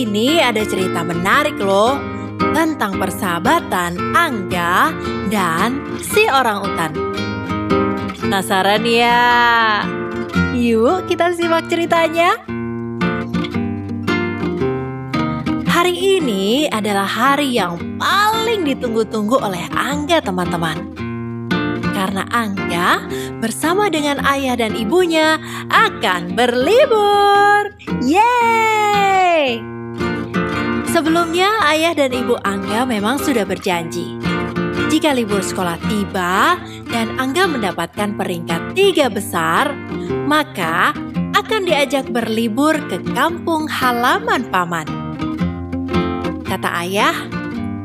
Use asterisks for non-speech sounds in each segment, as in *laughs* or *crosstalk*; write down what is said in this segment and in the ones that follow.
ini ada cerita menarik loh tentang persahabatan Angga dan si orang utan. Penasaran ya? Yuk kita simak ceritanya. Hari ini adalah hari yang paling ditunggu-tunggu oleh Angga teman-teman. Karena Angga bersama dengan ayah dan ibunya akan berlibur. Yeay! Sebelumnya ayah dan ibu Angga memang sudah berjanji. Jika libur sekolah tiba dan Angga mendapatkan peringkat tiga besar, maka akan diajak berlibur ke kampung halaman paman. Kata ayah,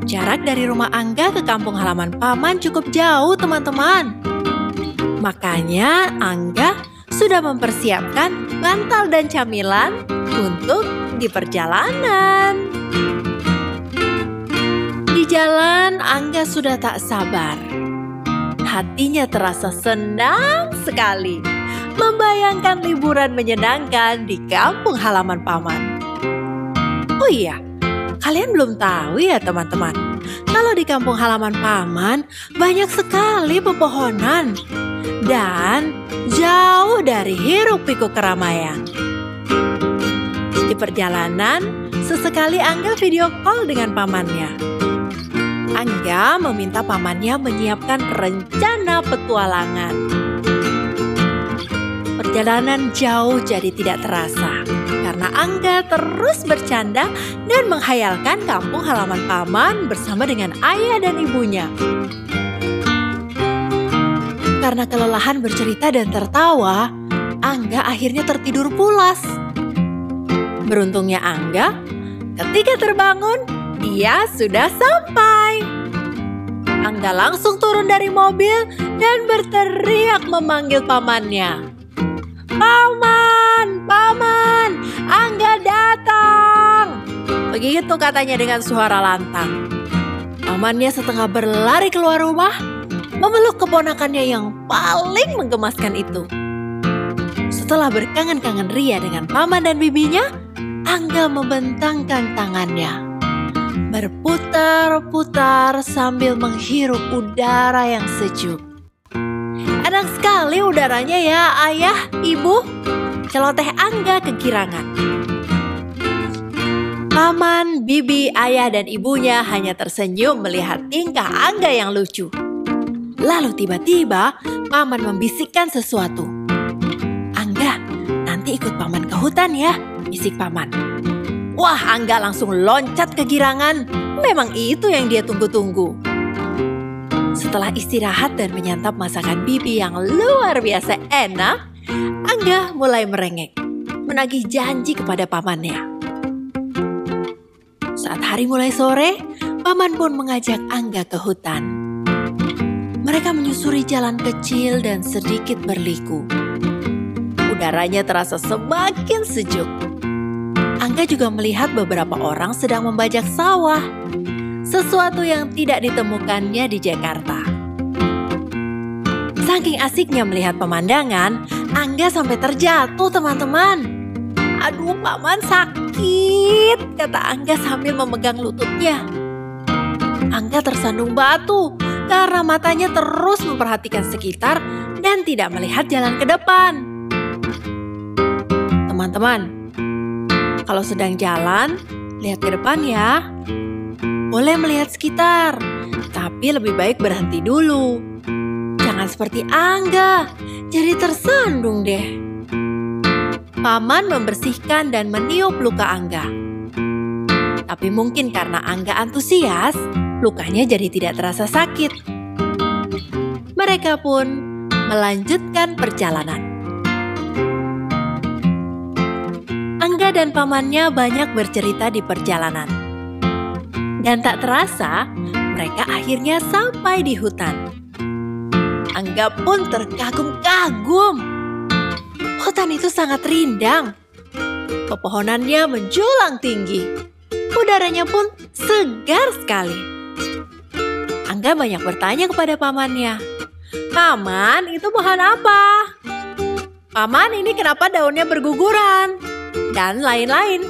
jarak dari rumah Angga ke kampung halaman paman cukup jauh teman-teman. Makanya Angga sudah mempersiapkan bantal dan camilan untuk di perjalanan. Di jalan Angga sudah tak sabar. Hatinya terasa senang sekali membayangkan liburan menyenangkan di kampung halaman paman. Oh iya, Kalian belum tahu ya teman-teman, kalau di kampung halaman paman banyak sekali pepohonan dan jauh dari hiruk pikuk keramaian. Perjalanan, sesekali Angga video call dengan pamannya. Angga meminta pamannya menyiapkan rencana petualangan. Perjalanan jauh jadi tidak terasa karena Angga terus bercanda dan menghayalkan kampung halaman paman bersama dengan ayah dan ibunya. Karena kelelahan bercerita dan tertawa, Angga akhirnya tertidur pulas. Beruntungnya Angga, ketika terbangun, dia sudah sampai. Angga langsung turun dari mobil dan berteriak memanggil pamannya. Paman, paman, Angga datang. Begitu katanya dengan suara lantang. Pamannya setengah berlari keluar rumah, memeluk keponakannya yang paling menggemaskan itu. Setelah berkangen-kangen ria dengan paman dan bibinya, Angga membentangkan tangannya. Berputar-putar sambil menghirup udara yang sejuk. Enak sekali udaranya ya ayah, ibu. Celoteh Angga kegirangan. Paman, bibi, ayah, dan ibunya hanya tersenyum melihat tingkah Angga yang lucu. Lalu tiba-tiba paman membisikkan sesuatu. Angga, nanti ikut paman ke hutan ya, bisik paman. Wah, Angga langsung loncat kegirangan. Memang itu yang dia tunggu-tunggu. Setelah istirahat dan menyantap masakan bibi yang luar biasa enak, Angga mulai merengek, menagih janji kepada pamannya. Saat hari mulai sore, paman pun mengajak Angga ke hutan. Mereka menyusuri jalan kecil dan sedikit berliku. Udaranya terasa semakin sejuk. Angga juga melihat beberapa orang sedang membajak sawah sesuatu yang tidak ditemukannya di Jakarta. Saking asiknya melihat pemandangan, Angga sampai terjatuh teman-teman. Aduh paman sakit, kata Angga sambil memegang lututnya. Angga tersandung batu karena matanya terus memperhatikan sekitar dan tidak melihat jalan ke depan. Teman-teman, kalau sedang jalan, lihat ke depan ya. Boleh melihat sekitar, tapi lebih baik berhenti dulu. Jangan seperti Angga, jadi tersandung deh. Paman membersihkan dan meniup luka Angga. Tapi mungkin karena Angga antusias, lukanya jadi tidak terasa sakit. Mereka pun melanjutkan perjalanan. Angga dan pamannya banyak bercerita di perjalanan. Dan tak terasa, mereka akhirnya sampai di hutan. Angga pun terkagum-kagum. Hutan itu sangat rindang. Pepohonannya menjulang tinggi. Udaranya pun segar sekali. Angga banyak bertanya kepada pamannya. Paman, itu pohon apa? Paman, ini kenapa daunnya berguguran? Dan lain-lain.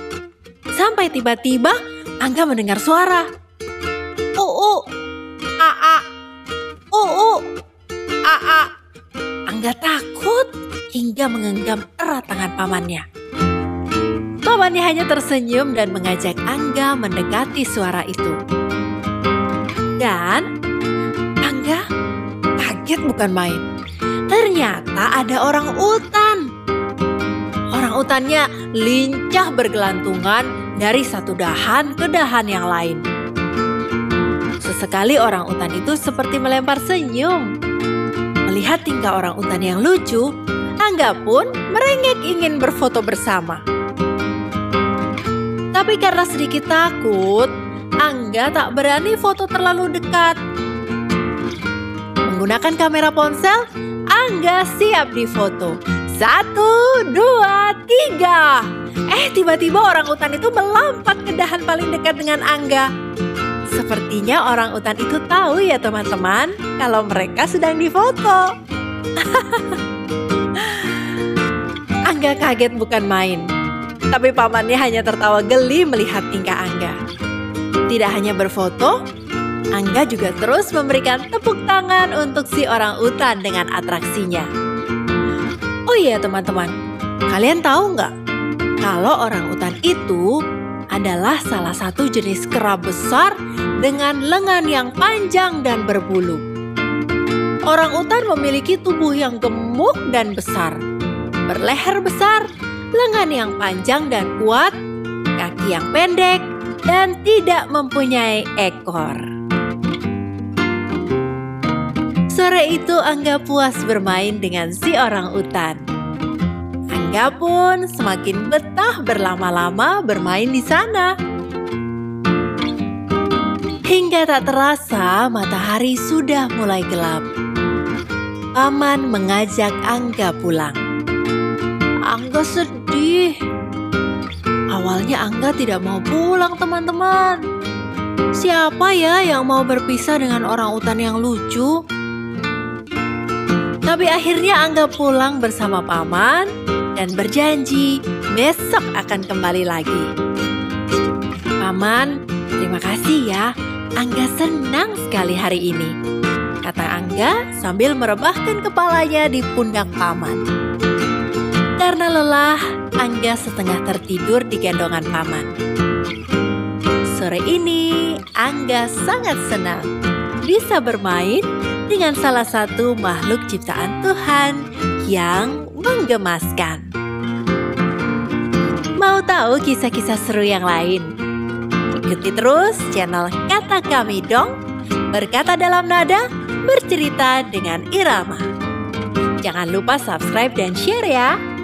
Sampai tiba-tiba Angga mendengar suara. Uu, aa, uu, aa. Angga takut hingga menggenggam erat tangan pamannya. Pamannya hanya tersenyum dan mengajak Angga mendekati suara itu. Dan Angga kaget bukan main. Ternyata ada orang utan. Orang utannya lincah bergelantungan dari satu dahan ke dahan yang lain. Sesekali orang utan itu seperti melempar senyum. Melihat tingkah orang utan yang lucu, Angga pun merengek ingin berfoto bersama. Tapi karena sedikit takut, Angga tak berani foto terlalu dekat. Menggunakan kamera ponsel, Angga siap difoto. Satu, dua, tiga. Eh, tiba-tiba orang utan itu melompat ke dahan paling dekat dengan Angga. Sepertinya orang utan itu tahu ya teman-teman, kalau mereka sedang difoto. *laughs* Angga kaget bukan main. Tapi pamannya hanya tertawa geli melihat tingkah Angga. Tidak hanya berfoto, Angga juga terus memberikan tepuk tangan untuk si orang utan dengan atraksinya. Oh iya teman-teman, kalian tahu nggak? Kalau orang utan itu adalah salah satu jenis kera besar dengan lengan yang panjang dan berbulu. Orang utan memiliki tubuh yang gemuk dan besar berleher besar, lengan yang panjang dan kuat, kaki yang pendek, dan tidak mempunyai ekor. Sore itu Angga puas bermain dengan si orang utan. Angga pun semakin betah berlama-lama bermain di sana. Hingga tak terasa matahari sudah mulai gelap. Paman mengajak Angga pulang. Angga sedih. Awalnya Angga tidak mau pulang teman-teman. Siapa ya yang mau berpisah dengan orang utan yang lucu? Tapi akhirnya Angga pulang bersama paman dan berjanji besok akan kembali lagi. Paman, terima kasih ya. Angga senang sekali hari ini. Kata Angga sambil merebahkan kepalanya di pundak paman. Karena lelah, Angga setengah tertidur di gendongan paman. Sore ini, Angga sangat senang bisa bermain dengan salah satu makhluk ciptaan Tuhan yang menggemaskan. Mau tahu kisah-kisah seru yang lain? Ikuti terus channel Kata Kami Dong, berkata dalam nada, bercerita dengan irama. Jangan lupa subscribe dan share ya.